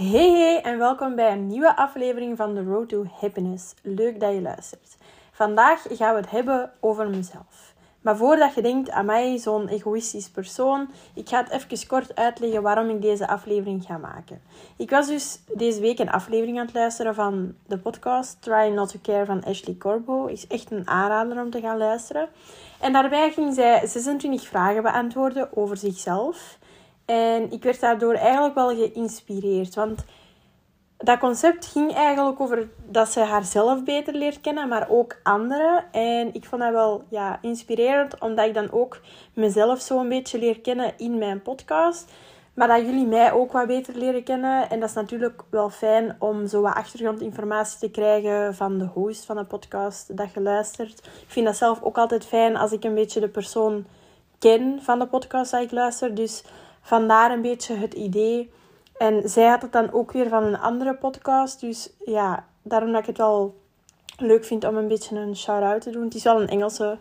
Hey hey en welkom bij een nieuwe aflevering van The Road to Happiness. Leuk dat je luistert. Vandaag gaan we het hebben over mezelf. Maar voordat je denkt aan mij, zo'n egoïstisch persoon, ik ga het even kort uitleggen waarom ik deze aflevering ga maken. Ik was dus deze week een aflevering aan het luisteren van de podcast Try Not to Care van Ashley Corbo. Is echt een aanrader om te gaan luisteren. En daarbij ging zij 26 vragen beantwoorden over zichzelf. En ik werd daardoor eigenlijk wel geïnspireerd. Want dat concept ging eigenlijk over dat ze haarzelf beter leert kennen, maar ook anderen. En ik vond dat wel ja, inspirerend, omdat ik dan ook mezelf zo een beetje leer kennen in mijn podcast. Maar dat jullie mij ook wat beter leren kennen. En dat is natuurlijk wel fijn om zo wat achtergrondinformatie te krijgen van de host van de podcast dat je luistert. Ik vind dat zelf ook altijd fijn als ik een beetje de persoon ken van de podcast dat ik luister. Dus vandaar een beetje het idee. En zij had het dan ook weer van een andere podcast. Dus ja, daarom dat ik het wel leuk vind om een beetje een shout-out te doen. Het is wel een Engelse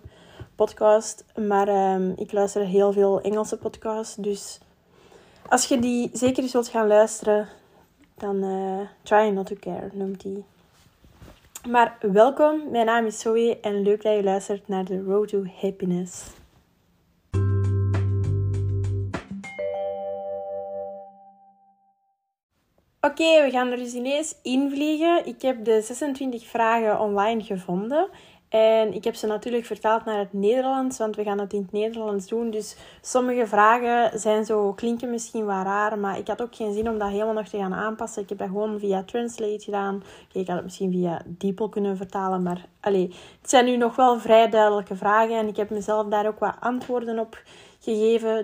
podcast, maar um, ik luister heel veel Engelse podcasts. Dus als je die zeker eens wilt gaan luisteren, dan uh, Try Not To Care noemt die. Maar welkom, mijn naam is Zoe en leuk dat je luistert naar The Road to Happiness. Oké, we gaan er dus ineens invliegen. Ik heb de 26 vragen online gevonden. En ik heb ze natuurlijk vertaald naar het Nederlands, want we gaan het in het Nederlands doen. Dus sommige vragen zijn zo, klinken misschien wel raar, maar ik had ook geen zin om dat helemaal nog te gaan aanpassen. Ik heb dat gewoon via Translate gedaan. ik had het misschien via DeepL kunnen vertalen, maar allez, het zijn nu nog wel vrij duidelijke vragen en ik heb mezelf daar ook wat antwoorden op.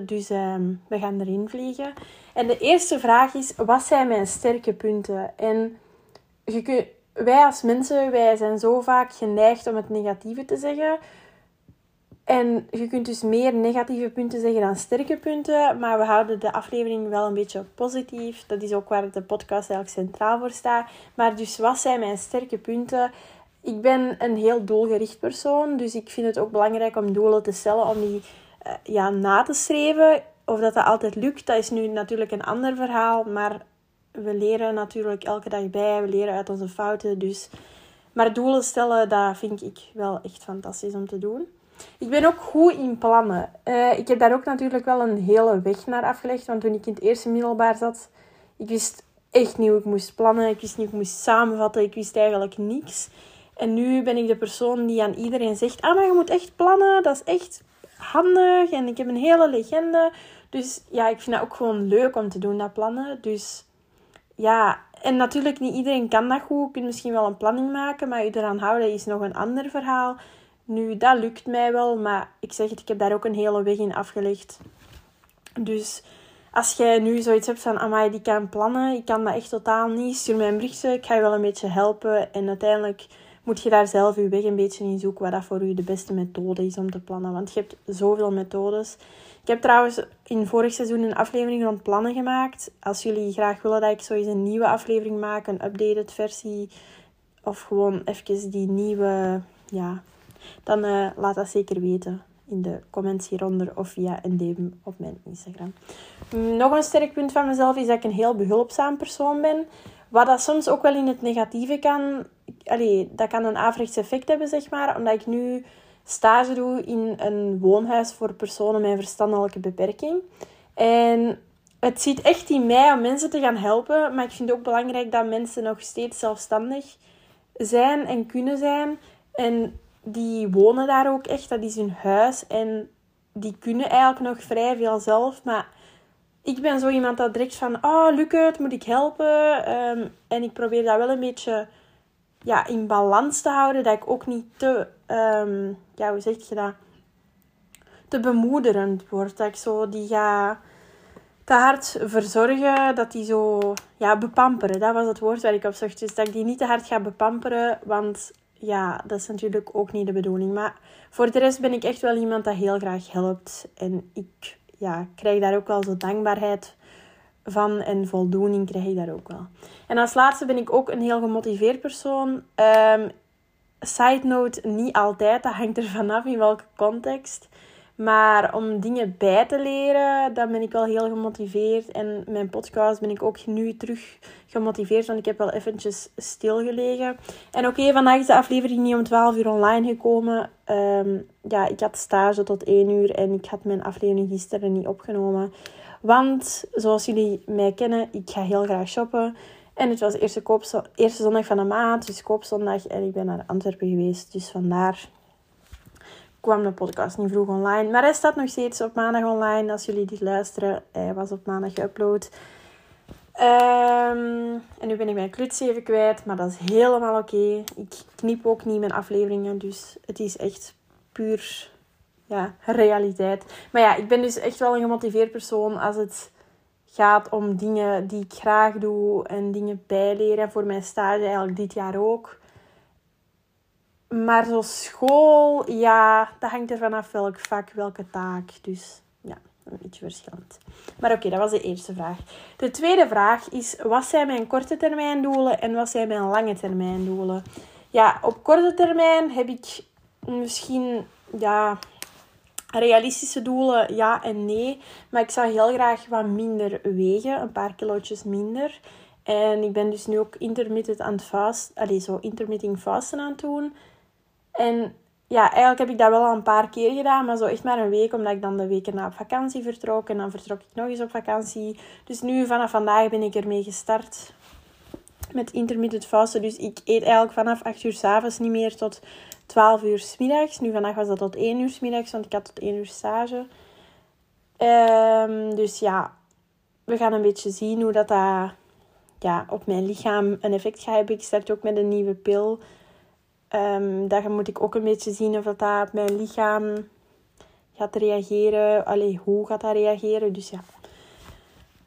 Dus um, we gaan erin vliegen. En de eerste vraag is, wat zijn mijn sterke punten? En je wij als mensen, wij zijn zo vaak geneigd om het negatieve te zeggen. En je kunt dus meer negatieve punten zeggen dan sterke punten, maar we houden de aflevering wel een beetje positief. Dat is ook waar de podcast eigenlijk centraal voor staat. Maar dus wat zijn mijn sterke punten? Ik ben een heel doelgericht persoon, dus ik vind het ook belangrijk om doelen te stellen, om die ja, na te streven. Of dat dat altijd lukt, dat is nu natuurlijk een ander verhaal, maar we leren natuurlijk elke dag bij, we leren uit onze fouten. Dus. Maar doelen stellen, dat vind ik wel echt fantastisch om te doen. Ik ben ook goed in plannen. Uh, ik heb daar ook natuurlijk wel een hele weg naar afgelegd. Want toen ik in het eerste middelbaar zat, ik wist echt niet hoe ik moest plannen. Ik wist niet hoe ik moest samenvatten. Ik wist eigenlijk niks. En nu ben ik de persoon die aan iedereen zegt: Ah, maar je moet echt plannen. Dat is echt handig. En ik heb een hele legende. Dus ja, ik vind dat ook gewoon leuk om te doen, dat plannen. Dus ja, en natuurlijk niet iedereen kan dat goed. Je kunt misschien wel een planning maken, maar je eraan houden is nog een ander verhaal. Nu, dat lukt mij wel, maar ik zeg het, ik heb daar ook een hele weg in afgelegd. Dus als jij nu zoiets hebt van, amai, die kan plannen, ik kan dat echt totaal niet, stuur mij een berichtje, ik ga je wel een beetje helpen. En uiteindelijk moet je daar zelf je weg een beetje in zoeken, wat dat voor je de beste methode is om te plannen. Want je hebt zoveel methodes. Ik heb trouwens in vorig seizoen een aflevering rond plannen gemaakt. Als jullie graag willen dat ik eens een nieuwe aflevering maak, een updated versie, of gewoon even die nieuwe, ja, dan uh, laat dat zeker weten in de comments hieronder of via een DM op mijn Instagram. Nog een sterk punt van mezelf is dat ik een heel behulpzaam persoon ben. Wat dat soms ook wel in het negatieve kan... Allee, dat kan een averechts effect hebben, zeg maar. Omdat ik nu stage doe in een woonhuis voor personen met verstandelijke beperking. En het zit echt in mij om mensen te gaan helpen. Maar ik vind het ook belangrijk dat mensen nog steeds zelfstandig zijn en kunnen zijn. En die wonen daar ook echt. Dat is hun huis. En die kunnen eigenlijk nog vrij veel zelf. Maar ik ben zo iemand dat direct van... Oh, lukt het? Moet ik helpen? Um, en ik probeer dat wel een beetje ja, in balans te houden. Dat ik ook niet te, um, ja, hoe zeg je dat? Te bemoederend word. Dat ik zo die ga te hard verzorgen. Dat die zo, ja, bepamperen. Dat was het woord waar ik op zocht. Dus dat ik die niet te hard ga bepamperen. Want ja, dat is natuurlijk ook niet de bedoeling. Maar voor de rest ben ik echt wel iemand dat heel graag helpt. En ik ja, krijg daar ook wel zo dankbaarheid van en voldoening krijg ik daar ook wel. En als laatste ben ik ook een heel gemotiveerd persoon. Um, side note, niet altijd. Dat hangt er vanaf in welke context. Maar om dingen bij te leren, dan ben ik wel heel gemotiveerd. En mijn podcast ben ik ook nu terug gemotiveerd, want ik heb wel eventjes stilgelegen. En oké, vandaag is de aflevering niet om 12 uur online gekomen. Ehm, ja, ik had stage tot 1 uur en ik had mijn aflevering gisteren niet opgenomen. Want, zoals jullie mij kennen, ik ga heel graag shoppen. En het was de eerste, eerste zondag van de maand, dus koopzondag. En ik ben naar Antwerpen geweest, dus vandaar kwam de podcast niet vroeg online. Maar hij staat nog steeds op maandag online. Als jullie dit luisteren, hij was op maandag geüpload. Um, en nu ben ik mijn kluts even kwijt, maar dat is helemaal oké. Ik knip ook niet mijn afleveringen, dus het is echt puur ja, realiteit. Maar ja, ik ben dus echt wel een gemotiveerd persoon als het gaat om dingen die ik graag doe en dingen bijleren. Voor mijn stage eigenlijk dit jaar ook. Maar zo school, ja, dat hangt er vanaf welk vak, welke taak. Dus ja, een beetje verschillend. Maar oké, dat was de eerste vraag. De tweede vraag is, wat zijn mijn korte termijn doelen en wat zijn mijn lange termijn doelen? Ja, op korte termijn heb ik misschien, ja, realistische doelen, ja en nee. Maar ik zou heel graag wat minder wegen, een paar kilootjes minder. En ik ben dus nu ook intermittent aan het fast, allez, zo intermittent fasten aan het doen. En ja, eigenlijk heb ik dat wel al een paar keer gedaan, maar zo echt maar een week, omdat ik dan de weken na op vakantie vertrok. En dan vertrok ik nog eens op vakantie. Dus nu, vanaf vandaag, ben ik ermee gestart met intermittent fasten. Dus ik eet eigenlijk vanaf 8 uur s avonds niet meer tot 12 uur s middags. Nu vandaag was dat tot 1 uur s middags, want ik had tot 1 uur stage. Um, dus ja, we gaan een beetje zien hoe dat, dat ja, op mijn lichaam een effect gaat hebben. Ik start ook met een nieuwe pil. Um, daar moet ik ook een beetje zien of dat, dat op mijn lichaam gaat reageren. Allee, hoe gaat dat reageren? Dus ja,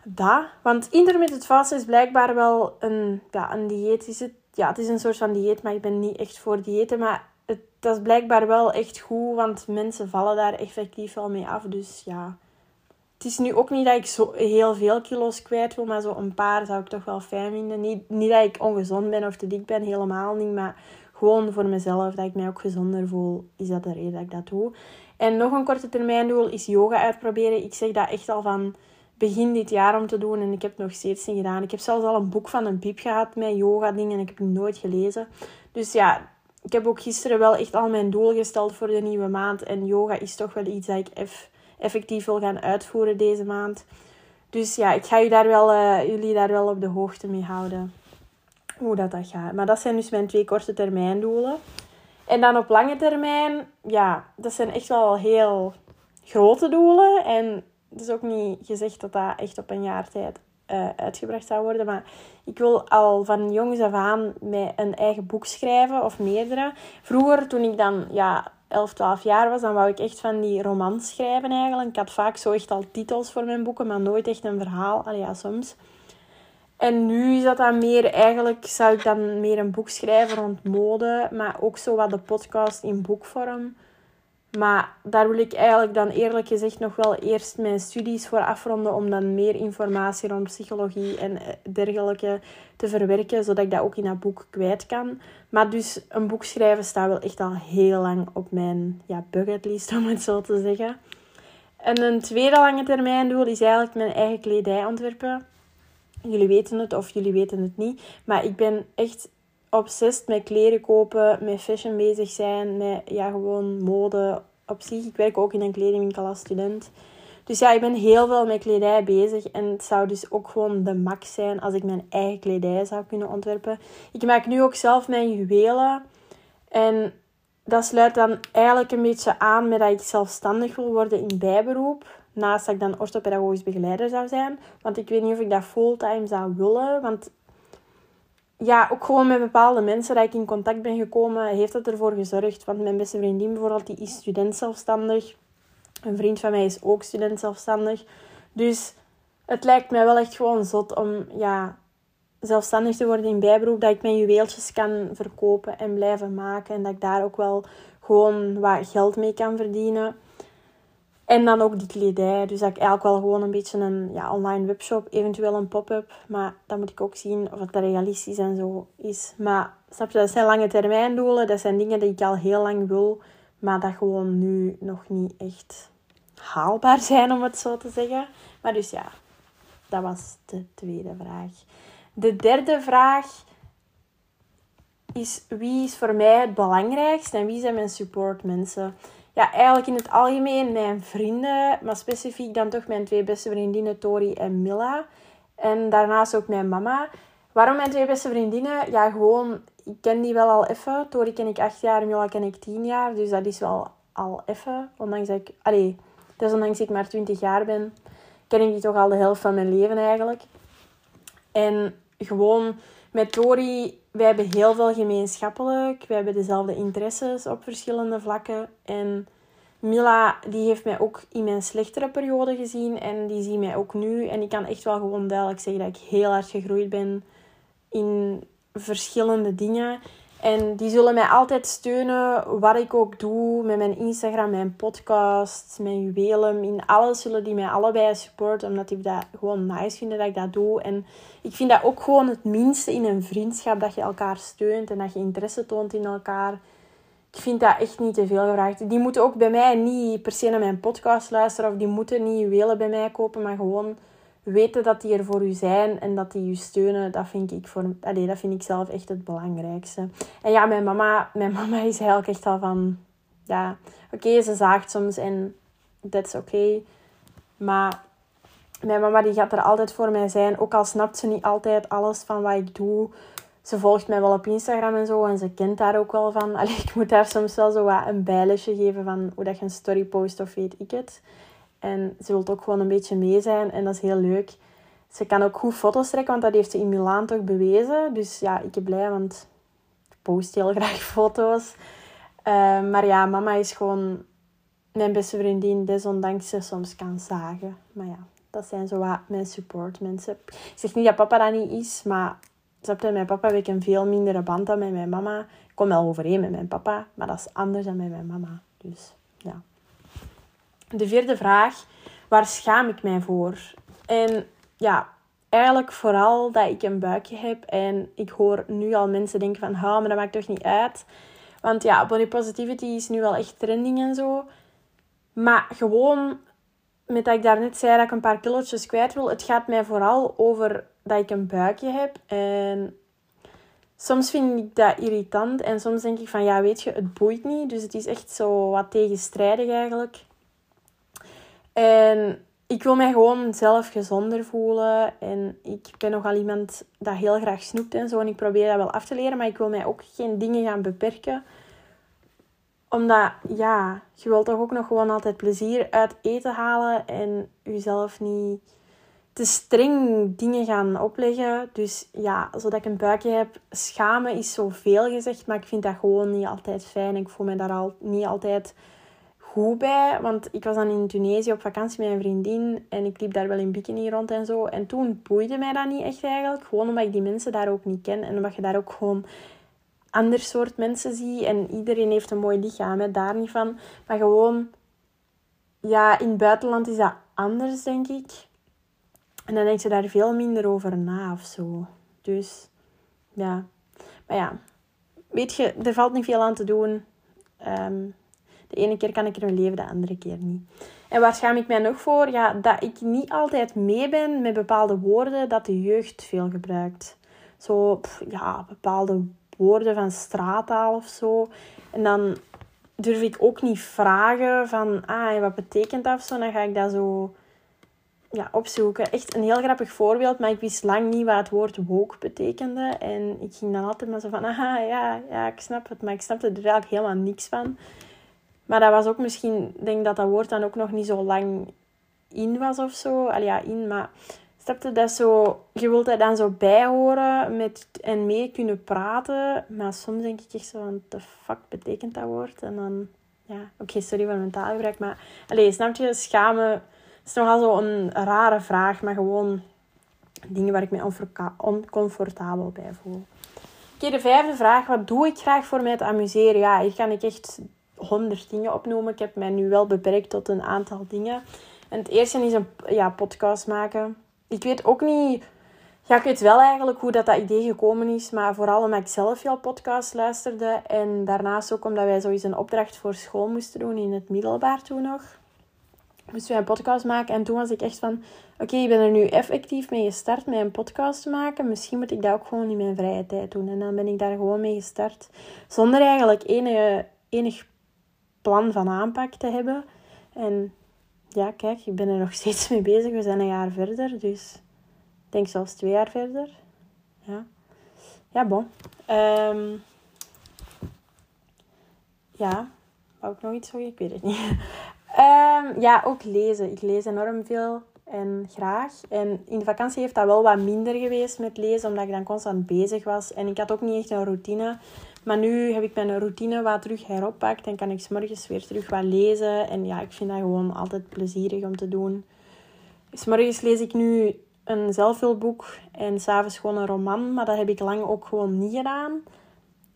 dat. Want intermittent fasten is blijkbaar wel een, ja, een dieet. Is het? Ja, het is een soort van dieet, maar ik ben niet echt voor diëten. Maar dat is blijkbaar wel echt goed, want mensen vallen daar effectief wel mee af. Dus ja, het is nu ook niet dat ik zo heel veel kilo's kwijt wil, maar zo een paar zou ik toch wel fijn vinden. Niet, niet dat ik ongezond ben of te dik ben, helemaal niet. Maar gewoon voor mezelf, dat ik mij ook gezonder voel, is dat de reden dat ik dat doe. En nog een korte termijn doel is yoga uitproberen. Ik zeg dat echt al van begin dit jaar om te doen en ik heb nog steeds niet gedaan. Ik heb zelfs al een boek van een piep gehad met yoga dingen en ik heb het nooit gelezen. Dus ja, ik heb ook gisteren wel echt al mijn doel gesteld voor de nieuwe maand. En yoga is toch wel iets dat ik effectief wil gaan uitvoeren deze maand. Dus ja, ik ga daar wel, uh, jullie daar wel op de hoogte mee houden. Hoe dat, dat gaat. Maar dat zijn dus mijn twee korte termijn doelen. En dan op lange termijn, ja, dat zijn echt wel heel grote doelen. En het is ook niet gezegd dat dat echt op een jaar tijd uh, uitgebracht zou worden. Maar ik wil al van jongs af aan met een eigen boek schrijven of meerdere. Vroeger, toen ik dan ja, 11, 12 jaar was, dan wou ik echt van die romans schrijven eigenlijk. Ik had vaak zo echt al titels voor mijn boeken, maar nooit echt een verhaal. Allee, ja, soms. En nu is dat dan meer, eigenlijk zou ik dan meer een boek schrijven rond mode, maar ook zo wat de podcast in boekvorm. Maar daar wil ik eigenlijk dan eerlijk gezegd nog wel eerst mijn studies voor afronden om dan meer informatie rond psychologie en eh, dergelijke te verwerken, zodat ik dat ook in dat boek kwijt kan. Maar dus een boek schrijven staat wel echt al heel lang op mijn ja, bucketlist, om het zo te zeggen. En een tweede lange termijn doel is eigenlijk mijn eigen kledij ontwerpen. Jullie weten het of jullie weten het niet, maar ik ben echt obsessed met kleren kopen, met fashion bezig zijn, met ja, gewoon mode op zich. Ik werk ook in een kledingwinkel als student. Dus ja, ik ben heel veel met kledij bezig. En het zou dus ook gewoon de max zijn als ik mijn eigen kledij zou kunnen ontwerpen. Ik maak nu ook zelf mijn juwelen. En dat sluit dan eigenlijk een beetje aan met dat ik zelfstandig wil worden in bijberoep. Naast dat ik dan orthopedagogisch begeleider zou zijn. Want ik weet niet of ik dat fulltime zou willen. Want ja, ook gewoon met bepaalde mensen dat ik in contact ben gekomen, heeft dat ervoor gezorgd. Want mijn beste vriendin bijvoorbeeld, die is student zelfstandig. Een vriend van mij is ook student zelfstandig. Dus het lijkt mij wel echt gewoon zot om ja, zelfstandig te worden in bijberoep. Dat ik mijn juweeltjes kan verkopen en blijven maken. En dat ik daar ook wel gewoon wat geld mee kan verdienen. En dan ook die kledij. Dus dat ik eigenlijk wel gewoon een beetje een ja, online webshop, eventueel een pop-up. Maar dan moet ik ook zien of het realistisch en zo is. Maar snap je, dat zijn lange termijn doelen. Dat zijn dingen die ik al heel lang wil. Maar dat gewoon nu nog niet echt haalbaar zijn, om het zo te zeggen. Maar dus ja, dat was de tweede vraag. De derde vraag is wie is voor mij het belangrijkste en wie zijn mijn supportmensen? Ja, eigenlijk in het algemeen mijn vrienden, maar specifiek dan toch mijn twee beste vriendinnen Tori en Mila. En daarnaast ook mijn mama. Waarom mijn twee beste vriendinnen? Ja, gewoon, ik ken die wel al even. Tori ken ik acht jaar, Mila ken ik tien jaar. Dus dat is wel al even. Ondanks dat ik, allee, dus ondanks ik maar twintig jaar ben, ken ik die toch al de helft van mijn leven eigenlijk. En gewoon met Tori, wij hebben heel veel gemeenschappelijk. We hebben dezelfde interesses op verschillende vlakken. En Mila, die heeft mij ook in mijn slechtere periode gezien. En die ziet mij ook nu. En ik kan echt wel gewoon duidelijk zeggen dat ik heel hard gegroeid ben in verschillende dingen. En die zullen mij altijd steunen, wat ik ook doe, met mijn Instagram, mijn podcast, mijn juwelen. In alles zullen die mij allebei supporten, omdat die dat gewoon nice vinden dat ik dat doe. En ik vind dat ook gewoon het minste in een vriendschap, dat je elkaar steunt en dat je interesse toont in elkaar. Ik vind dat echt niet te veel gevraagd. Die moeten ook bij mij niet per se naar mijn podcast luisteren, of die moeten niet juwelen bij mij kopen, maar gewoon weten dat die er voor u zijn en dat die u steunen, dat vind ik, voor, dat vind ik zelf echt het belangrijkste. En ja, mijn mama, mijn mama is eigenlijk echt al van... Ja, oké, ze zaagt soms en that's oké. Maar mijn mama die gaat er altijd voor mij zijn. Ook al snapt ze niet altijd alles van wat ik doe. Ze volgt mij wel op Instagram en zo. En ze kent daar ook wel van. Allee, ik moet daar soms wel zo wat een bijlesje geven van hoe dat je een story post of weet ik het. En ze wil ook gewoon een beetje mee zijn. En dat is heel leuk. Ze kan ook goed foto's trekken, want dat heeft ze in Milaan toch bewezen. Dus ja, ik ben blij, want ik post heel graag foto's. Uh, maar ja, mama is gewoon mijn beste vriendin, desondanks ze soms kan zagen. Maar ja, dat zijn zo wat mijn support mensen. Ik zeg niet dat papa dat niet is, maar snap mijn papa heb een veel mindere band dan met mijn mama. Ik kom wel overeen met mijn papa, maar dat is anders dan met mijn mama. Dus ja. De vierde vraag, waar schaam ik mij voor? En ja, eigenlijk vooral dat ik een buikje heb. En ik hoor nu al mensen denken van, ha, maar dat maakt toch niet uit. Want ja, body positivity is nu wel echt trending en zo. Maar gewoon, met dat ik daarnet zei dat ik een paar kilo's kwijt wil. Het gaat mij vooral over dat ik een buikje heb. En soms vind ik dat irritant. En soms denk ik van, ja, weet je, het boeit niet. Dus het is echt zo wat tegenstrijdig eigenlijk. En ik wil mij gewoon zelf gezonder voelen. En ik ben nogal iemand dat heel graag snoept en zo. En ik probeer dat wel af te leren. Maar ik wil mij ook geen dingen gaan beperken. Omdat, ja, je wilt toch ook nog gewoon altijd plezier uit eten halen. En jezelf niet te streng dingen gaan opleggen. Dus ja, zodat ik een buikje heb. Schamen is zoveel gezegd. Maar ik vind dat gewoon niet altijd fijn. Ik voel me daar al niet altijd goed bij. Want ik was dan in Tunesië op vakantie met een vriendin. En ik liep daar wel in bikini rond en zo. En toen boeide mij dat niet echt eigenlijk. Gewoon omdat ik die mensen daar ook niet ken. En omdat je daar ook gewoon ander soort mensen ziet. En iedereen heeft een mooi lichaam, hè, daar niet van. Maar gewoon... Ja, in het buitenland is dat anders, denk ik. En dan denk je daar veel minder over na of zo. Dus, ja. Maar ja, weet je, er valt niet veel aan te doen. Um, de ene keer kan ik er leven, de andere keer niet. En waar schaam ik mij nog voor? Ja, dat ik niet altijd mee ben met bepaalde woorden dat de jeugd veel gebruikt. Zo, ja, bepaalde woorden van straattaal of zo. En dan durf ik ook niet vragen van, ah, wat betekent dat of zo. Dan ga ik dat zo ja, opzoeken. Echt een heel grappig voorbeeld, maar ik wist lang niet wat het woord woke betekende. En ik ging dan altijd maar zo van, ah, ja, ja, ik snap het, maar ik snapte er eigenlijk helemaal niks van. Maar dat was ook misschien, denk dat dat woord dan ook nog niet zo lang in was of zo. Al ja, in, maar snapte dat zo, je wilt er dan zo bij horen met, en mee kunnen praten. Maar soms denk ik echt zo van, the fuck betekent dat woord? En dan, ja, oké, sorry voor mijn taalgebruik, maar allee, snap je, schamen is nogal zo een rare vraag, maar gewoon dingen waar ik me oncomfortabel bij voel. Oké, de vijfde vraag. Wat doe ik graag voor mij te amuseren? Ja, hier kan ik echt honderd dingen opnoemen. Ik heb mij nu wel beperkt tot een aantal dingen. En het eerste is een ja, podcast maken. Ik weet ook niet... Ja, ik weet wel eigenlijk hoe dat, dat idee gekomen is. Maar vooral omdat ik zelf veel podcasts luisterde. En daarnaast ook omdat wij zoiets een opdracht voor school moesten doen in het middelbaar toen nog. moesten wij een podcast maken. En toen was ik echt van, oké, ik ben er nu effectief mee gestart met een podcast te maken. Misschien moet ik dat ook gewoon in mijn vrije tijd doen. En dan ben ik daar gewoon mee gestart. Zonder eigenlijk enige, enig plan van aanpak te hebben. En ja, kijk, ik ben er nog steeds mee bezig. We zijn een jaar verder, dus ik denk zelfs twee jaar verder. Ja, ja bon. Um, ja, wou ik nog iets zeggen? Ik weet het niet. Um, ja, ook lezen. Ik lees enorm veel en graag. En in de vakantie heeft dat wel wat minder geweest met lezen, omdat ik dan constant bezig was. En ik had ook niet echt een routine. Maar nu heb ik mijn routine wat terug heroppakt en kan ik s weer terug wat lezen. En ja, ik vind dat gewoon altijd plezierig om te doen. S lees ik nu een zelfhulpboek en s'avonds gewoon een roman. Maar dat heb ik lang ook gewoon niet gedaan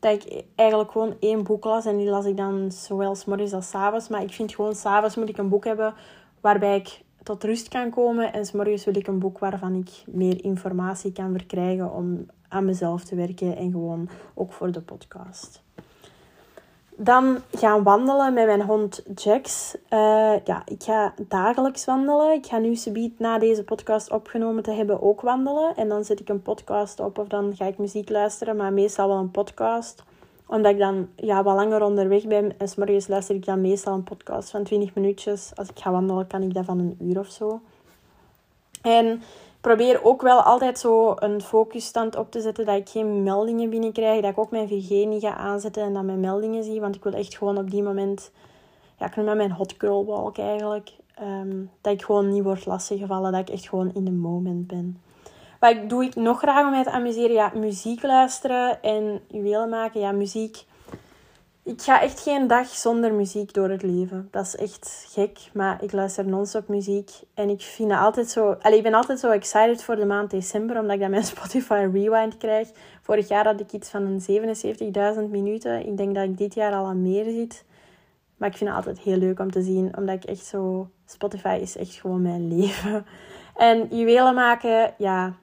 dat ik eigenlijk gewoon één boek las. En die las ik dan zowel s morgens als s avonds. Maar ik vind gewoon, s avonds moet ik een boek hebben waarbij ik tot rust kan komen. En s morgens wil ik een boek waarvan ik meer informatie kan verkrijgen om aan mezelf te werken. En gewoon ook voor de podcast. Dan gaan wandelen met mijn hond Jax. Uh, ja, ik ga dagelijks wandelen. Ik ga nu subiet na deze podcast opgenomen te hebben ook wandelen. En dan zet ik een podcast op of dan ga ik muziek luisteren. Maar meestal wel een podcast. Omdat ik dan ja, wat langer onderweg ben. En s'morgens luister ik dan meestal een podcast van 20 minuutjes. Als ik ga wandelen kan ik dat van een uur of zo. En probeer ook wel altijd zo een focusstand op te zetten dat ik geen meldingen binnenkrijg. Dat ik ook mijn VG niet ga aanzetten en dat mijn meldingen zie. Want ik wil echt gewoon op die moment... Ja, ik noem dat mijn hot girl walk eigenlijk. Ehm, dat ik gewoon niet word lastiggevallen. Dat ik echt gewoon in de moment ben. Wat doe ik nog graag om mij te amuseren? Ja, muziek luisteren en juwelen maken. Ja, muziek ik ga echt geen dag zonder muziek door het leven. Dat is echt gek, maar ik luister non-stop muziek. En ik vind het altijd zo... Allee, ik ben altijd zo excited voor de maand december, omdat ik dan mijn Spotify Rewind krijg. Vorig jaar had ik iets van een 77.000 minuten. Ik denk dat ik dit jaar al aan meer zit. Maar ik vind het altijd heel leuk om te zien, omdat ik echt zo... Spotify is echt gewoon mijn leven. En juwelen maken, ja...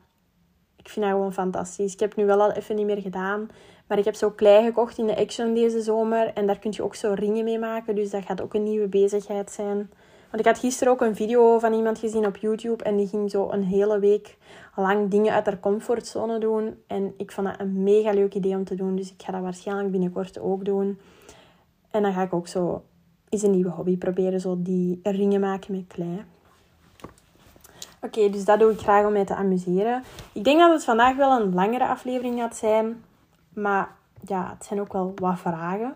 Ik vind dat gewoon fantastisch. Ik heb nu wel al even niet meer gedaan. Maar ik heb zo klei gekocht in de Action deze zomer. En daar kun je ook zo ringen mee maken. Dus dat gaat ook een nieuwe bezigheid zijn. Want ik had gisteren ook een video van iemand gezien op YouTube. En die ging zo een hele week lang dingen uit haar comfortzone doen. En ik vond dat een mega leuk idee om te doen. Dus ik ga dat waarschijnlijk binnenkort ook doen. En dan ga ik ook zo eens een nieuwe hobby proberen. Zo die ringen maken met klei. Oké, dus dat doe ik graag om mij te amuseren. Ik denk dat het vandaag wel een langere aflevering gaat zijn. Maar ja, het zijn ook wel wat vragen.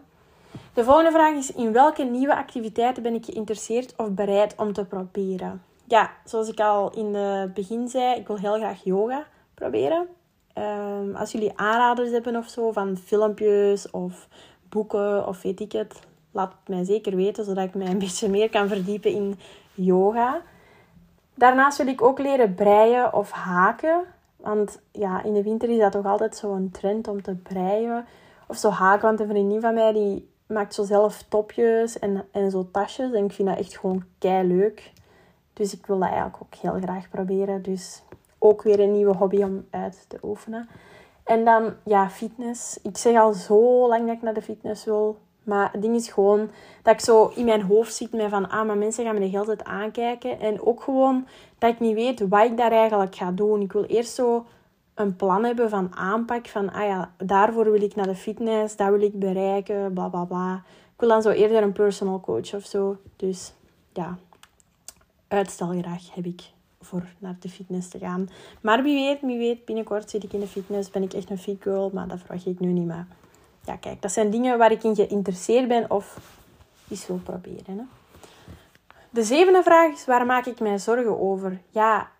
De volgende vraag is: in welke nieuwe activiteiten ben ik geïnteresseerd of bereid om te proberen? Ja, zoals ik al in het begin zei, ik wil heel graag yoga proberen. Um, als jullie aanraders hebben of zo van filmpjes of boeken of weet ik het, laat het mij zeker weten, zodat ik mij een beetje meer kan verdiepen in yoga. Daarnaast wil ik ook leren breien of haken. Want ja, in de winter is dat toch altijd zo'n trend om te breien. Of zo haken, want een vriendin van mij die maakt zo zelf topjes en, en zo tasjes. En ik vind dat echt gewoon kei leuk. Dus ik wil dat eigenlijk ook heel graag proberen. Dus ook weer een nieuwe hobby om uit te oefenen. En dan, ja, fitness. Ik zeg al zo lang dat ik naar de fitness wil. Maar het ding is gewoon dat ik zo in mijn hoofd zit met van, ah, maar mensen gaan me de hele tijd aankijken. En ook gewoon dat ik niet weet wat ik daar eigenlijk ga doen. Ik wil eerst zo een plan hebben van aanpak. Van, ah ja, daarvoor wil ik naar de fitness, dat wil ik bereiken, bla bla bla. Ik wil dan zo eerder een personal coach of zo. Dus ja, uitstelgraag heb ik voor naar de fitness te gaan. Maar wie weet, wie weet, binnenkort zit ik in de fitness, ben ik echt een fit girl. Maar dat verwacht ik nu niet meer ja, kijk, dat zijn dingen waar ik in geïnteresseerd ben of iets wil proberen. Hè. De zevende vraag is, waar maak ik mij zorgen over? Ja,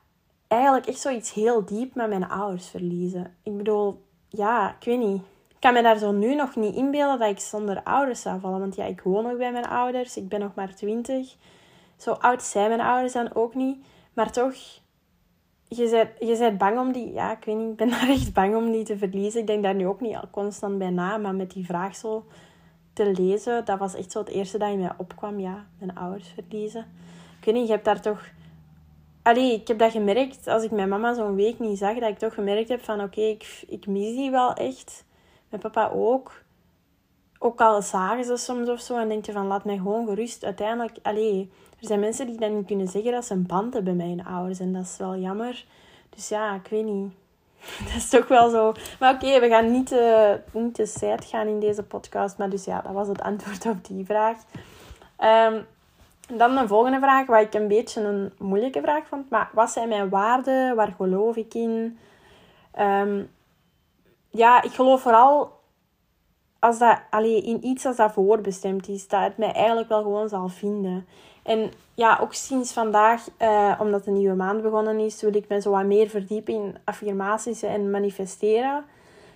eigenlijk echt zoiets heel diep met mijn ouders verliezen. Ik bedoel, ja, ik weet niet. Ik kan me daar zo nu nog niet inbeelden dat ik zonder ouders zou vallen. Want ja, ik woon nog bij mijn ouders. Ik ben nog maar twintig. Zo oud zijn mijn ouders dan ook niet. Maar toch, je bent, je bent bang om die... Ja, ik weet niet, ben daar echt bang om die te verliezen. Ik denk daar nu ook niet al constant bij na, maar met die vraag zo te lezen, dat was echt zo het eerste dat in mij opkwam. Ja, mijn ouders verliezen. Ik weet je hebt daar toch... Allee, ik heb dat gemerkt als ik mijn mama zo'n week niet zag, dat ik toch gemerkt heb van oké, ik, ik mis die wel echt. Mijn papa ook. Ook al zagen ze soms of zo en denk je van laat mij gewoon gerust. Uiteindelijk, allee, er zijn mensen die dan niet kunnen zeggen dat ze een band hebben met hun ouders. En dat is wel jammer. Dus ja, ik weet niet. Dat is toch wel zo. Maar oké, we gaan niet, uh, niet te gaan in deze podcast. Maar dus ja, dat was het antwoord op die vraag. Um, dan de volgende vraag, wat ik een beetje een moeilijke vraag vond. Maar wat zijn mijn waarden? Waar geloof ik in? Um, ja, ik geloof vooral als dat, allee, in iets als dat voorbestemd is. Dat het mij eigenlijk wel gewoon zal vinden. En ja, ook sinds vandaag, uh, omdat de nieuwe maand begonnen is, wil ik me zo wat meer verdiepen in affirmaties en manifesteren.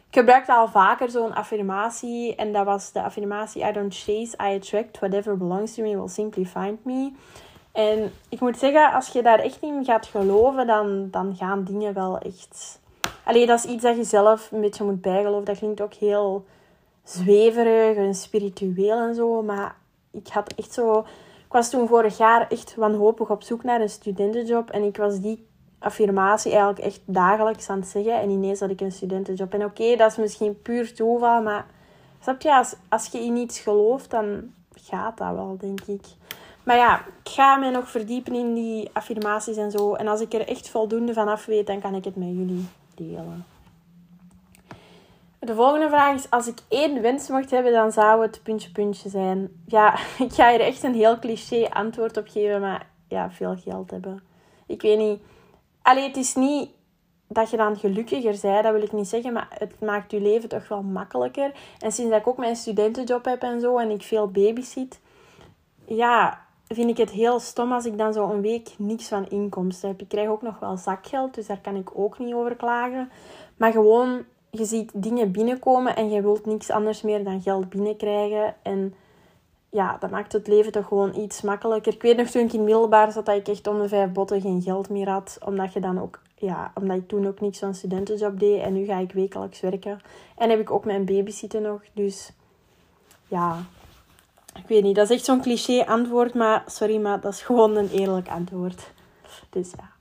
Ik gebruikte al vaker zo'n affirmatie en dat was de affirmatie I don't chase, I attract. Whatever belongs to me will simply find me. En ik moet zeggen, als je daar echt in gaat geloven, dan, dan gaan dingen wel echt... Allee, dat is iets dat je zelf een beetje moet bijgeloven. Dat klinkt ook heel zweverig en spiritueel en zo. Maar ik had echt zo... Ik was toen vorig jaar echt wanhopig op zoek naar een studentenjob. En ik was die affirmatie eigenlijk echt dagelijks aan het zeggen. En ineens had ik een studentenjob. En oké, dat is misschien puur toeval, maar snap je, als, als je in iets gelooft, dan gaat dat wel, denk ik. Maar ja, ik ga me nog verdiepen in die affirmaties en zo. En als ik er echt voldoende van af weet, dan kan ik het met jullie delen. De volgende vraag is: als ik één wens mocht hebben, dan zou het puntje puntje zijn. Ja, ik ga hier echt een heel cliché antwoord op geven, maar ja, veel geld hebben. Ik weet niet Allee, het is niet dat je dan gelukkiger bent, dat wil ik niet zeggen, maar het maakt je leven toch wel makkelijker. En sinds ik ook mijn studentenjob heb en zo en ik veel babysit, ja, vind ik het heel stom als ik dan zo een week niks van inkomsten heb. Ik krijg ook nog wel zakgeld, dus daar kan ik ook niet over klagen. Maar gewoon, je ziet dingen binnenkomen en je wilt niks anders meer dan geld binnenkrijgen. En ja, dat maakt het leven toch gewoon iets makkelijker. Ik weet nog toen ik in middelbaar zat dat ik echt om de vijf botten geen geld meer had. Omdat je dan ook, ja, omdat ik toen ook niks van studentenjob deed. En nu ga ik wekelijks werken. En heb ik ook mijn babysitten nog. Dus ja, ik weet niet. Dat is echt zo'n cliché antwoord. Maar sorry, maar dat is gewoon een eerlijk antwoord. Dus ja.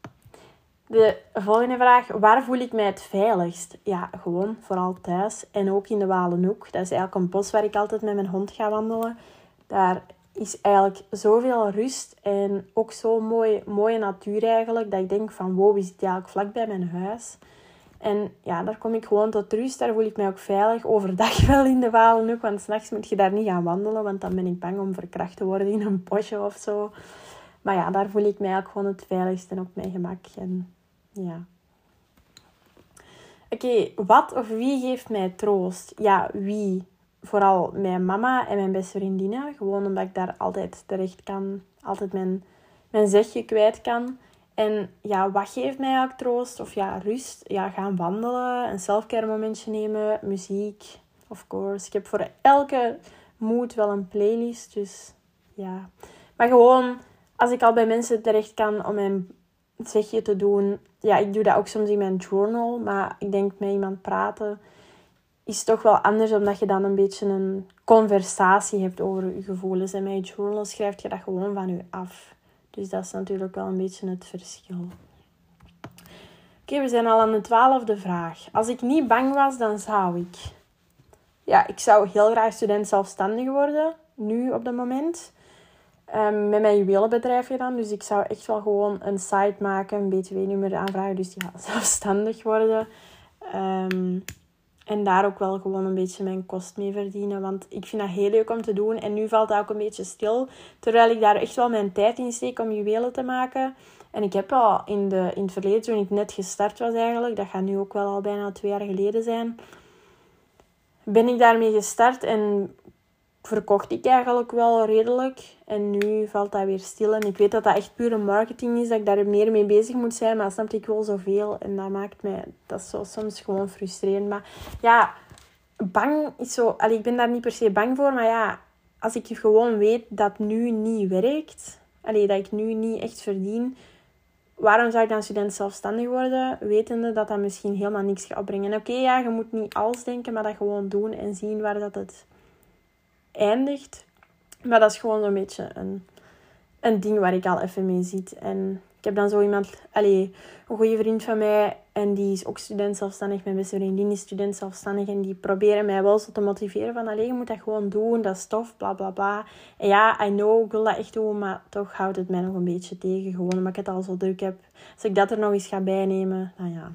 De volgende vraag. Waar voel ik mij het veiligst? Ja, gewoon vooral thuis. En ook in de Walenhoek. Dat is eigenlijk een bos waar ik altijd met mijn hond ga wandelen. Daar is eigenlijk zoveel rust en ook zo'n mooi, mooie natuur eigenlijk. Dat ik denk van wow, we zitten eigenlijk vlak bij mijn huis. En ja, daar kom ik gewoon tot rust. Daar voel ik mij ook veilig. Overdag wel in de Walen ook. Want s'nachts moet je daar niet gaan wandelen. Want dan ben ik bang om verkracht te worden in een bosje of zo. Maar ja, daar voel ik mij eigenlijk gewoon het veiligst en op mijn gemak. En ja. Oké, wat of wie geeft mij troost? Ja, wie? vooral mijn mama en mijn beste vriendinnen. Gewoon omdat ik daar altijd terecht kan. Altijd mijn, mijn zegje kwijt kan. En ja, wat geeft mij ook troost? Of ja, rust. Ja, gaan wandelen. Een selfcare momentje nemen. Muziek. Of course. Ik heb voor elke mood wel een playlist. Dus ja. Maar gewoon, als ik al bij mensen terecht kan om mijn zegje te doen. Ja, ik doe dat ook soms in mijn journal. Maar ik denk met iemand praten is toch wel anders, omdat je dan een beetje een conversatie hebt over je gevoelens. En met je journal schrijf je dat gewoon van je af. Dus dat is natuurlijk wel een beetje het verschil. Oké, we zijn al aan de twaalfde vraag. Als ik niet bang was, dan zou ik... Ja, ik zou heel graag student zelfstandig worden. Nu op het moment. Um, met mijn juwelenbedrijfje dan. Dus ik zou echt wel gewoon een site maken, een btw-nummer aanvragen. Dus ja, zelfstandig worden. Um, en daar ook wel gewoon een beetje mijn kost mee verdienen. Want ik vind dat heel leuk om te doen. En nu valt dat ook een beetje stil. Terwijl ik daar echt wel mijn tijd in steek om juwelen te maken. En ik heb al in, de, in het verleden, toen ik net gestart was eigenlijk. Dat gaat nu ook wel al bijna twee jaar geleden zijn. Ben ik daarmee gestart. En verkocht ik eigenlijk wel redelijk. En nu valt dat weer stil. En ik weet dat dat echt pure marketing is, dat ik daar meer mee bezig moet zijn. Maar snap ik wil zoveel. En dat maakt mij, dat is zo soms gewoon frustrerend. Maar ja, bang is zo... Allee, ik ben daar niet per se bang voor. Maar ja, als ik gewoon weet dat nu niet werkt. Allee, dat ik nu niet echt verdien. Waarom zou ik dan student zelfstandig worden? Wetende dat dat misschien helemaal niks gaat opbrengen. Oké, ja, je moet niet alles denken, maar dat gewoon doen en zien waar dat het eindigt. Maar dat is gewoon zo'n beetje een, een ding waar ik al even mee zit. En ik heb dan zo iemand, allee, een goede vriend van mij. En die is ook student zelfstandig. Mijn beste vriendin is student zelfstandig. En die proberen mij wel zo te motiveren van... Allee, je moet dat gewoon doen. Dat is tof, bla, bla, bla. En ja, I know, ik wil dat echt doen. Maar toch houdt het mij nog een beetje tegen. Gewoon omdat ik het al zo druk heb. Als ik dat er nog eens ga bijnemen, nou ja.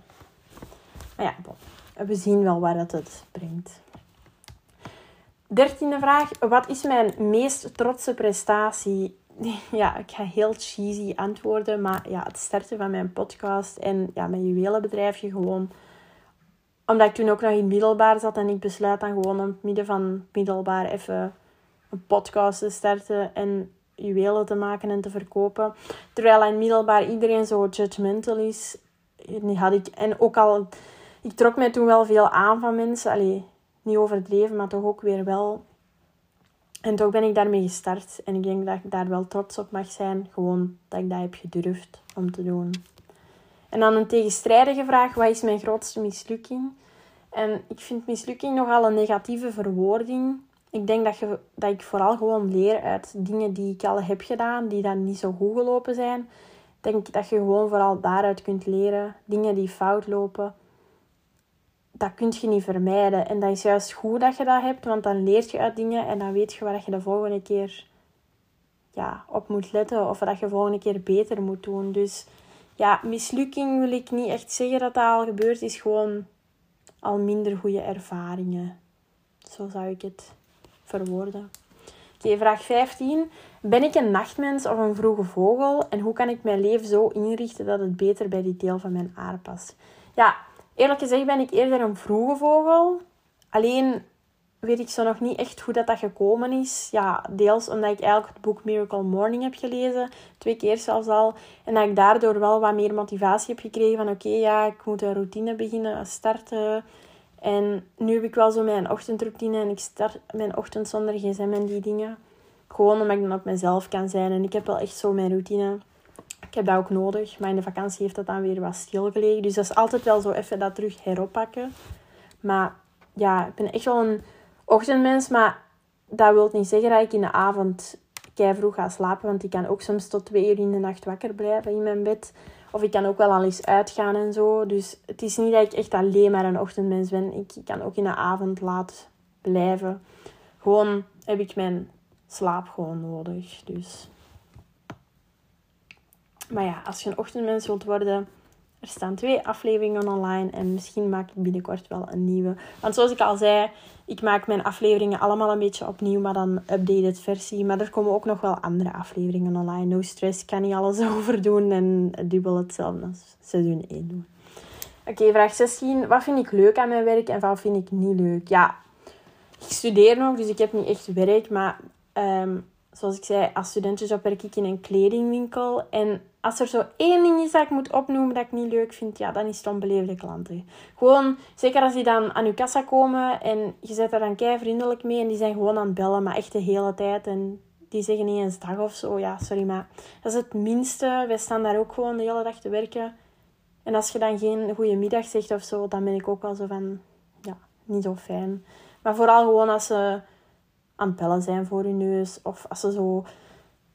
Maar ja, we zien wel waar dat het brengt. Dertiende vraag. Wat is mijn meest trotse prestatie? Ja, ik ga heel cheesy antwoorden. Maar ja, het starten van mijn podcast en ja, mijn juwelenbedrijfje gewoon. Omdat ik toen ook nog in middelbaar zat en ik besluit dan gewoon om het midden van middelbaar even een podcast te starten en juwelen te maken en te verkopen. Terwijl in middelbaar iedereen zo judgmental is. Had ik, en ook al, ik trok mij toen wel veel aan van mensen. Allee, niet overdreven, maar toch ook weer wel. En toch ben ik daarmee gestart. En ik denk dat ik daar wel trots op mag zijn. Gewoon dat ik dat heb gedurfd om te doen. En dan een tegenstrijdige vraag. Wat is mijn grootste mislukking? En ik vind mislukking nogal een negatieve verwoording. Ik denk dat, je, dat ik vooral gewoon leer uit dingen die ik al heb gedaan, die dan niet zo goed gelopen zijn. Ik denk dat je gewoon vooral daaruit kunt leren. Dingen die fout lopen dat kun je niet vermijden. En dat is juist goed dat je dat hebt, want dan leert je uit dingen en dan weet je waar je de volgende keer ja, op moet letten of dat je de volgende keer beter moet doen. Dus ja, mislukking wil ik niet echt zeggen dat dat al gebeurd is, gewoon al minder goede ervaringen. Zo zou ik het verwoorden. Oké, vraag 15. Ben ik een nachtmens of een vroege vogel? En hoe kan ik mijn leven zo inrichten dat het beter bij die deel van mijn aard past? Ja, Eerlijk gezegd ben ik eerder een vroege vogel. Alleen weet ik zo nog niet echt hoe dat, dat gekomen is. Ja, deels omdat ik eigenlijk het boek Miracle Morning heb gelezen. Twee keer zelfs al. En dat ik daardoor wel wat meer motivatie heb gekregen. Van oké, ja, ik moet een routine beginnen starten. En nu heb ik wel zo mijn ochtendroutine. En ik start mijn ochtend zonder gsm en die dingen. Gewoon omdat ik dan op mezelf kan zijn. En ik heb wel echt zo mijn routine. Ik heb dat ook nodig, maar in de vakantie heeft dat dan weer wat stilgelegen. Dus dat is altijd wel zo even dat terug heroppakken. Maar ja, ik ben echt wel een ochtendmens, maar dat wil niet zeggen dat ik in de avond kei vroeg ga slapen, want ik kan ook soms tot twee uur in de nacht wakker blijven in mijn bed. Of ik kan ook wel al eens uitgaan en zo. Dus het is niet dat ik echt alleen maar een ochtendmens ben. Ik kan ook in de avond laat blijven. Gewoon heb ik mijn slaap gewoon nodig. Dus maar ja, als je een ochtendmens wilt worden, er staan twee afleveringen online en misschien maak ik binnenkort wel een nieuwe. Want zoals ik al zei, ik maak mijn afleveringen allemaal een beetje opnieuw, maar dan updated versie. Maar er komen ook nog wel andere afleveringen online. No stress, kan niet alles over doen en dubbel hetzelfde als seizoen 1 doen. Oké, vraag 16. Wat vind ik leuk aan mijn werk en wat vind ik niet leuk? Ja, ik studeer nog, dus ik heb niet echt werk, maar ehm, zoals ik zei, als studentenjob werk ik in een kledingwinkel. En als er zo één ding is dat ik moet opnoemen dat ik niet leuk vind, ja, dan is het onbeleefde klanten. Gewoon, zeker als die dan aan uw kassa komen en je zet er dan kei vriendelijk mee en die zijn gewoon aan het bellen, maar echt de hele tijd. En die zeggen niet eens dag of zo. Ja, sorry, maar dat is het minste. Wij staan daar ook gewoon de hele dag te werken. En als je dan geen goede middag zegt of zo, dan ben ik ook wel zo van, ja, niet zo fijn. Maar vooral gewoon als ze aan het bellen zijn voor je neus. Of als ze zo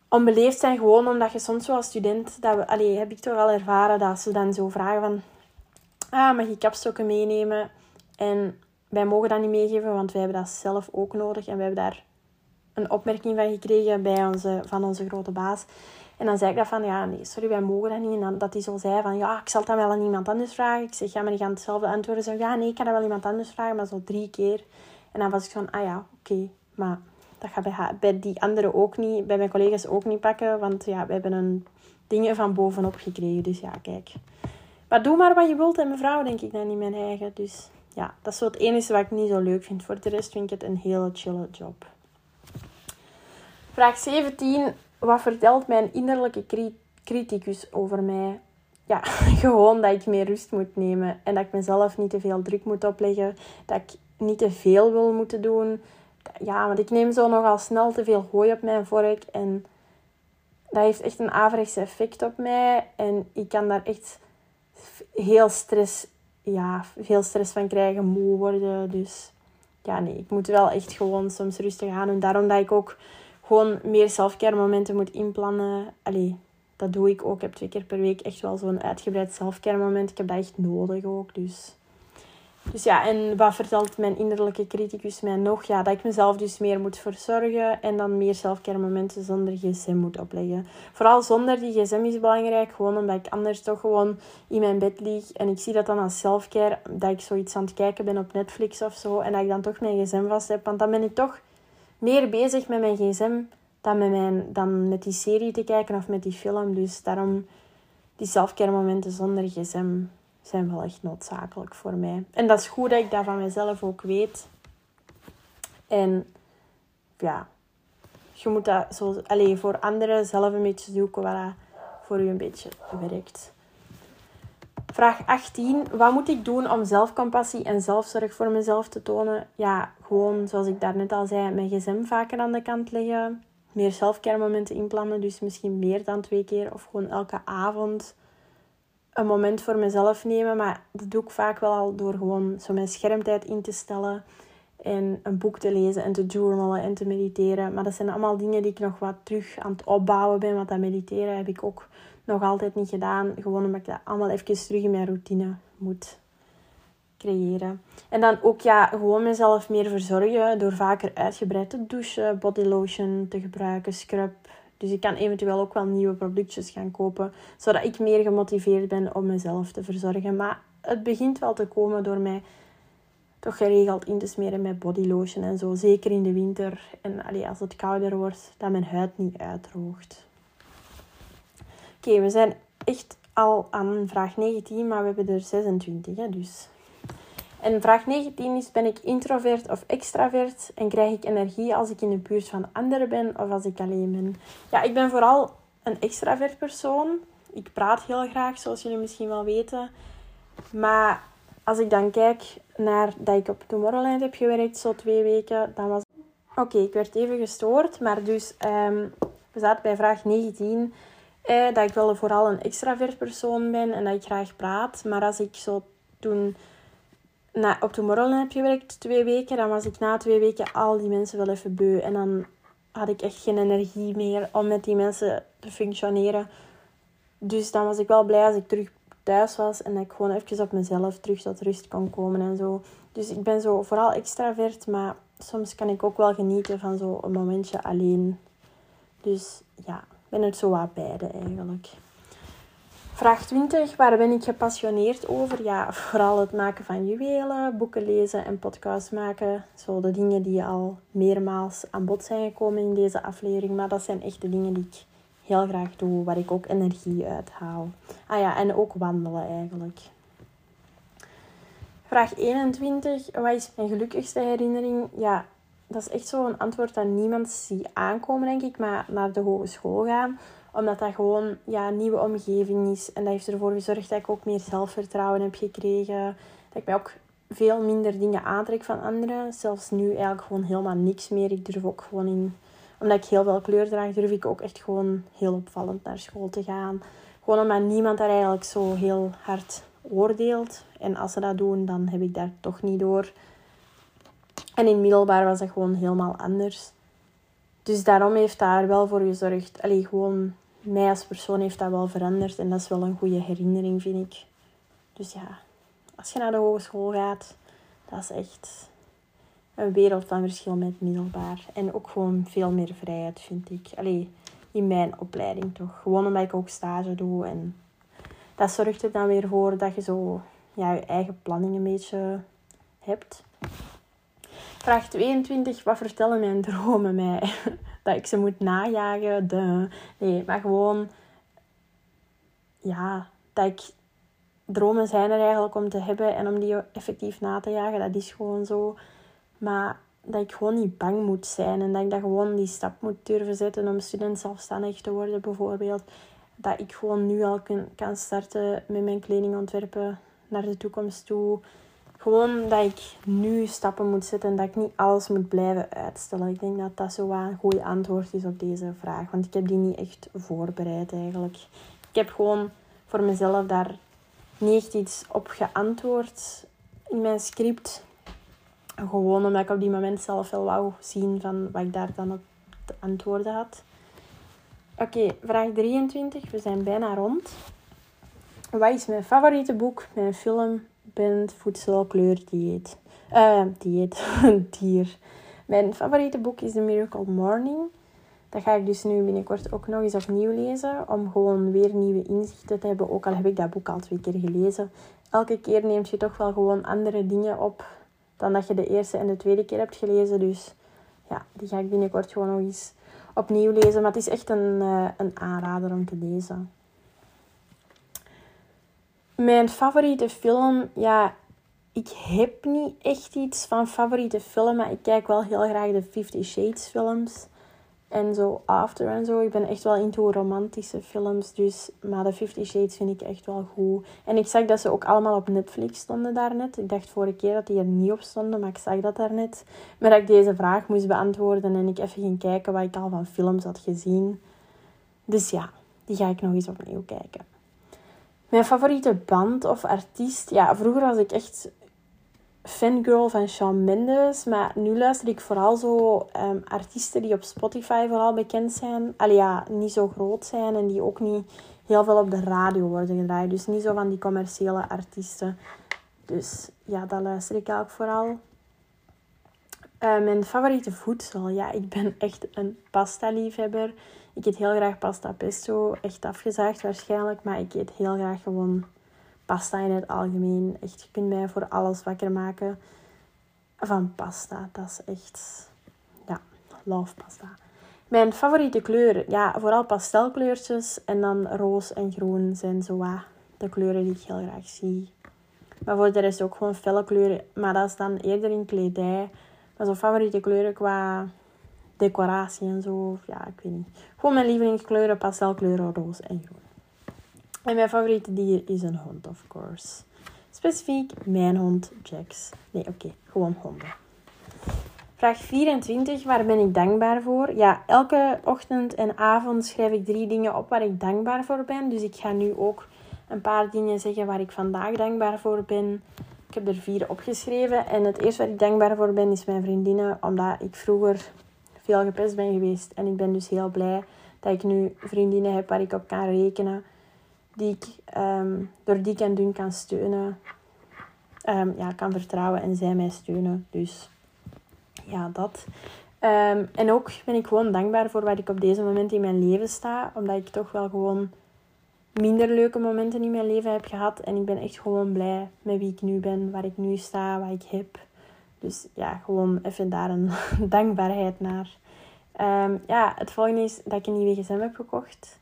onbeleefd zijn, gewoon omdat je soms wel als student, dat we, allee, heb ik toch al ervaren, dat ze dan zo vragen van, ah, mag je kapstokken meenemen? En wij mogen dat niet meegeven, want wij hebben dat zelf ook nodig. En we hebben daar een opmerking van gekregen bij onze, van onze grote baas. En dan zei ik dat van, ja, nee, sorry, wij mogen dat niet. En dan, dat hij zo zei van, ja, ik zal dan wel aan iemand anders vragen. Ik zeg, ja, maar die gaan hetzelfde antwoorden. Zo, ja, nee, ik kan dat wel iemand anders vragen, maar zo drie keer. En dan was ik van, ah ja, oké. Maar dat gaat bij, bij die anderen ook niet, bij mijn collega's ook niet pakken. Want ja, we hebben een dingen van bovenop gekregen. Dus ja, kijk. Maar doe maar wat je wilt en mevrouw, denk ik dan in mijn eigen. Dus ja, dat is zo het enige wat ik niet zo leuk vind. Voor de rest vind ik het een hele chille job. Vraag 17. Wat vertelt mijn innerlijke criticus over mij? Ja, gewoon dat ik meer rust moet nemen. En dat ik mezelf niet te veel druk moet opleggen. Dat ik niet te veel wil moeten doen ja, want ik neem zo nogal snel te veel gooi op mijn vork. En dat heeft echt een averechts effect op mij. En ik kan daar echt heel stress, ja, veel stress van krijgen, moe worden. Dus ja, nee, ik moet wel echt gewoon soms rustig aan. En daarom dat ik ook gewoon meer selfcare momenten moet inplannen. Allee, dat doe ik ook. Ik heb twee keer per week echt wel zo'n uitgebreid zelfcare moment. Ik heb dat echt nodig ook. Dus dus ja, en wat vertelt mijn innerlijke criticus mij nog? Ja, dat ik mezelf dus meer moet verzorgen en dan meer zelfcare zonder gsm moet opleggen. Vooral zonder die gsm is belangrijk, gewoon omdat ik anders toch gewoon in mijn bed lig. En ik zie dat dan als selfcare, dat ik zoiets aan het kijken ben op Netflix of zo. En dat ik dan toch mijn gsm vast heb, want dan ben ik toch meer bezig met mijn gsm dan met, mijn, dan met die serie te kijken of met die film. Dus daarom die momenten zonder gsm zijn wel echt noodzakelijk voor mij. En dat is goed dat ik dat van mezelf ook weet. En ja, je moet dat zo, allez, voor anderen zelf een beetje zoeken wat voor u een beetje werkt. Vraag 18. Wat moet ik doen om zelfcompassie en zelfzorg voor mezelf te tonen? Ja, gewoon zoals ik daarnet al zei, mijn gsm vaker aan de kant leggen. Meer zelfcare momenten inplannen, dus misschien meer dan twee keer of gewoon elke avond een moment voor mezelf nemen. Maar dat doe ik vaak wel al door gewoon zo mijn schermtijd in te stellen. En een boek te lezen en te journalen en te mediteren. Maar dat zijn allemaal dingen die ik nog wat terug aan het opbouwen ben. Want dat mediteren heb ik ook nog altijd niet gedaan. Gewoon omdat ik dat allemaal even terug in mijn routine moet creëren. En dan ook ja, gewoon mezelf meer verzorgen door vaker uitgebreid te douchen, body lotion te gebruiken, scrub, dus ik kan eventueel ook wel nieuwe productjes gaan kopen, zodat ik meer gemotiveerd ben om mezelf te verzorgen. Maar het begint wel te komen door mij toch geregeld in te smeren met bodylotion en zo. Zeker in de winter en allee, als het kouder wordt, dat mijn huid niet uitdroogt. Oké, we zijn echt al aan vraag 19, maar we hebben er 26, hè, dus en vraag 19 is, ben ik introvert of extravert? En krijg ik energie als ik in de buurt van anderen ben of als ik alleen ben? Ja, ik ben vooral een extravert persoon. Ik praat heel graag, zoals jullie misschien wel weten. Maar als ik dan kijk naar dat ik op Tomorrowland heb gewerkt, zo twee weken, dan was... Oké, ik werd even gestoord, maar dus um, we zaten bij vraag 19. Eh, dat ik wel vooral een extravert persoon ben en dat ik graag praat. Maar als ik zo toen na, op Tomorrowland heb gewerkt twee weken. Dan was ik na twee weken al die mensen wel even beu. En dan had ik echt geen energie meer om met die mensen te functioneren. Dus dan was ik wel blij als ik terug thuis was en ik gewoon even op mezelf terug tot rust kon komen en zo. Dus ik ben zo vooral extravert, maar soms kan ik ook wel genieten van zo een momentje alleen. Dus ja, ben het zo wat beide eigenlijk. Vraag 20. Waar ben ik gepassioneerd over? Ja, vooral het maken van juwelen, boeken lezen en podcasts maken. Zo de dingen die al meermaals aan bod zijn gekomen in deze aflevering. Maar dat zijn echt de dingen die ik heel graag doe, waar ik ook energie uit haal. Ah ja, en ook wandelen eigenlijk. Vraag 21. Wat is mijn gelukkigste herinnering? Ja, dat is echt zo'n antwoord dat niemand ziet aankomen, denk ik. Maar naar de hogeschool gaan omdat dat gewoon ja, een nieuwe omgeving is. En dat heeft ervoor gezorgd dat ik ook meer zelfvertrouwen heb gekregen. Dat ik mij ook veel minder dingen aantrek van anderen. Zelfs nu eigenlijk gewoon helemaal niks meer. Ik durf ook gewoon in... Omdat ik heel veel kleur draag, durf ik ook echt gewoon heel opvallend naar school te gaan. Gewoon omdat niemand daar eigenlijk zo heel hard oordeelt. En als ze dat doen, dan heb ik daar toch niet door. En in middelbaar was dat gewoon helemaal anders. Dus daarom heeft daar wel voor gezorgd. Allee, gewoon mij als persoon heeft dat wel veranderd. En dat is wel een goede herinnering, vind ik. Dus ja, als je naar de hogeschool gaat, dat is echt een wereld van verschil met middelbaar. En ook gewoon veel meer vrijheid, vind ik. Allee, in mijn opleiding toch. Gewoon omdat ik ook stage doe. En dat zorgt er dan weer voor dat je zo ja, je eigen planning een beetje hebt. Vraag 22. Wat vertellen mijn dromen mij? dat ik ze moet najagen. De... Nee, maar gewoon... Ja, dat ik... Dromen zijn er eigenlijk om te hebben en om die effectief na te jagen. Dat is gewoon zo. Maar dat ik gewoon niet bang moet zijn. En dat ik dat gewoon die stap moet durven zetten om student zelfstandig te worden bijvoorbeeld. Dat ik gewoon nu al kan starten met mijn kledingontwerpen naar de toekomst toe. Gewoon dat ik nu stappen moet zetten en dat ik niet alles moet blijven uitstellen. Ik denk dat dat zo een goed antwoord is op deze vraag. Want ik heb die niet echt voorbereid eigenlijk. Ik heb gewoon voor mezelf daar niet echt iets op geantwoord in mijn script. Gewoon omdat ik op die moment zelf wel wou zien van wat ik daar dan op te antwoorden had. Oké, vraag 23. We zijn bijna rond. Wat is mijn favoriete boek, mijn film, band, voedsel, kleur, dieet? Uh, dieet, dier. Mijn favoriete boek is The Miracle Morning. Dat ga ik dus nu binnenkort ook nog eens opnieuw lezen. Om gewoon weer nieuwe inzichten te hebben. Ook al heb ik dat boek al twee keer gelezen. Elke keer neemt je toch wel gewoon andere dingen op. Dan dat je de eerste en de tweede keer hebt gelezen. Dus ja, die ga ik binnenkort gewoon nog eens opnieuw lezen. Maar het is echt een, uh, een aanrader om te lezen. Mijn favoriete film, ja, ik heb niet echt iets van favoriete film, maar ik kijk wel heel graag de Fifty Shades films. En zo After en zo. Ik ben echt wel into romantische films. Dus, maar de Fifty Shades vind ik echt wel goed. En ik zag dat ze ook allemaal op Netflix stonden daarnet. Ik dacht vorige keer dat die er niet op stonden, maar ik zag dat daarnet. Maar dat ik deze vraag moest beantwoorden en ik even ging kijken wat ik al van films had gezien. Dus ja, die ga ik nog eens opnieuw kijken. Mijn favoriete band of artiest? Ja, vroeger was ik echt fangirl van Shawn Mendes. Maar nu luister ik vooral zo um, artiesten die op Spotify vooral bekend zijn. Allee ja, niet zo groot zijn en die ook niet heel veel op de radio worden gedraaid. Dus niet zo van die commerciële artiesten. Dus ja, dat luister ik ook vooral. Uh, mijn favoriete voedsel? Ja, ik ben echt een pasta-liefhebber. Ik eet heel graag pasta pesto. Echt afgezaagd waarschijnlijk. Maar ik eet heel graag gewoon pasta in het algemeen. Echt, je kunt mij voor alles wakker maken van pasta. Dat is echt, ja, love pasta. Mijn favoriete kleuren, ja, vooral pastelkleurtjes. En dan roos en groen zijn zo wat de kleuren die ik heel graag zie. Maar voor de rest ook gewoon felle kleuren. Maar dat is dan eerder in kledij. Maar zo favoriete kleuren qua decoratie en zo. Ja, ik weet niet. Gewoon mijn lievelingskleuren, pastelkleuren, roos en groen. En mijn favoriete dier is een hond, of course. Specifiek mijn hond, Jax. Nee, oké, gewoon honden. Vraag 24, waar ben ik dankbaar voor? Ja, elke ochtend en avond schrijf ik drie dingen op waar ik dankbaar voor ben. Dus ik ga nu ook een paar dingen zeggen waar ik vandaag dankbaar voor ben. Ik heb er vier opgeschreven. En het eerste waar ik dankbaar voor ben is mijn vriendinnen. Omdat ik vroeger veel gepest ben geweest. En ik ben dus heel blij dat ik nu vriendinnen heb waar ik op kan rekenen die ik ehm, door dik en dun kan steunen. Um, ja, kan vertrouwen en zij mij steunen. Dus ja, dat. Ehm, en ook ben ik gewoon dankbaar voor waar ik op deze moment in mijn leven sta. Omdat ik toch wel gewoon minder leuke momenten in mijn leven heb gehad. En ik ben echt gewoon blij met wie ik nu ben, waar ik nu sta, wat ik heb. Dus ja, gewoon even daar een dankbaarheid naar. ja, het volgende is dat ik een nieuwe gsm heb gekocht.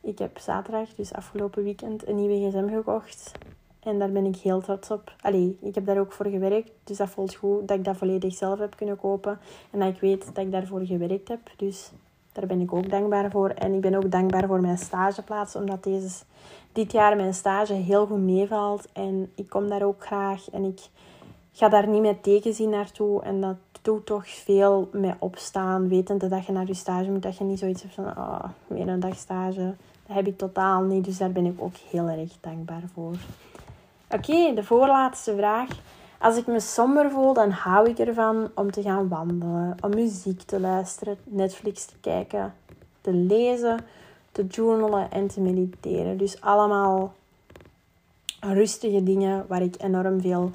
Ik heb zaterdag, dus afgelopen weekend, een nieuwe gsm gekocht. En daar ben ik heel trots op. Allee, ik heb daar ook voor gewerkt. Dus dat voelt goed dat ik dat volledig zelf heb kunnen kopen. En dat ik weet dat ik daarvoor gewerkt heb. Dus daar ben ik ook dankbaar voor. En ik ben ook dankbaar voor mijn stageplaats. Omdat deze, dit jaar mijn stage heel goed meevalt. En ik kom daar ook graag. En ik ga daar niet met tegenzien naartoe. En dat doet toch veel met opstaan. Wetende dat je naar je stage moet. Dat je niet zoiets hebt van, oh, weer een dag stage. Dat heb ik totaal niet, dus daar ben ik ook heel erg dankbaar voor. Oké, de voorlaatste vraag. Als ik me somber voel, dan hou ik ervan om te gaan wandelen, om muziek te luisteren, Netflix te kijken, te lezen, te journalen en te mediteren. Dus allemaal rustige dingen waar ik enorm veel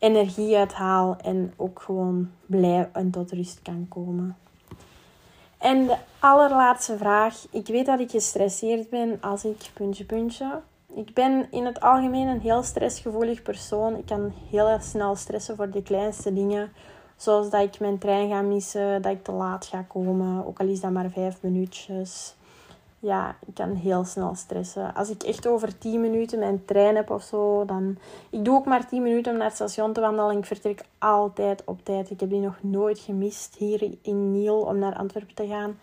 energie uit haal en ook gewoon blij en tot rust kan komen. En de allerlaatste vraag. Ik weet dat ik gestresseerd ben als ik puntje puntje. Ik ben in het algemeen een heel stressgevoelig persoon. Ik kan heel snel stressen voor de kleinste dingen. Zoals dat ik mijn trein ga missen, dat ik te laat ga komen. Ook al is dat maar vijf minuutjes ja, ik kan heel snel stressen. Als ik echt over 10 minuten mijn trein heb of zo, dan... Ik doe ook maar 10 minuten om naar het station te wandelen. Ik vertrek altijd op tijd. Ik heb die nog nooit gemist hier in Niel om naar Antwerpen te gaan.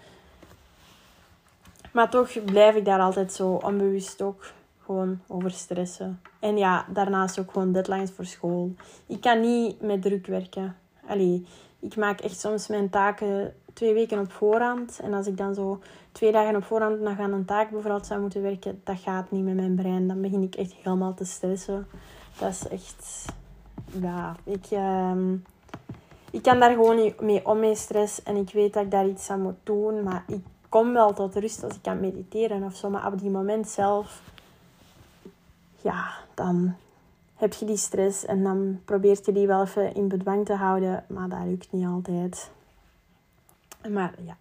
Maar toch blijf ik daar altijd zo onbewust ook gewoon over stressen. En ja, daarnaast ook gewoon deadlines voor school. Ik kan niet met druk werken. Allee, ik maak echt soms mijn taken twee weken op voorhand. En als ik dan zo twee dagen op voorhand nog aan een taak bijvoorbeeld zou moeten werken, dat gaat niet met mijn brein. Dan begin ik echt helemaal te stressen. Dat is echt... Ja, ik... Ehm, ik kan daar gewoon niet mee om met stress. En ik weet dat ik daar iets aan moet doen. Maar ik kom wel tot rust als ik kan mediteren of zo. Maar op die moment zelf, ja, dan heb je die stress en dan probeert je die wel even in bedwang te houden. Maar dat lukt niet altijd. Maar ja.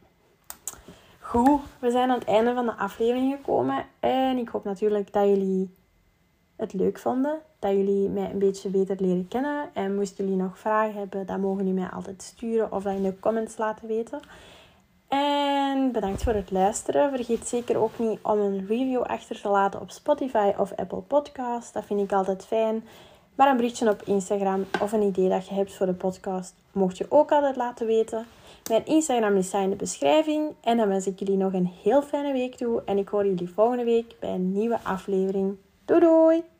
Goed, we zijn aan het einde van de aflevering gekomen. En ik hoop natuurlijk dat jullie het leuk vonden. Dat jullie mij een beetje beter leren kennen. En moesten jullie nog vragen hebben, dan mogen jullie mij altijd sturen of dat in de comments laten weten. En bedankt voor het luisteren. Vergeet zeker ook niet om een review achter te laten op Spotify of Apple Podcasts. Dat vind ik altijd fijn. Maar een berichtje op Instagram of een idee dat je hebt voor de podcast, mocht je ook altijd laten weten. Mijn Instagram is in de beschrijving. En dan wens ik jullie nog een heel fijne week toe. En ik hoor jullie volgende week bij een nieuwe aflevering. Doei doei!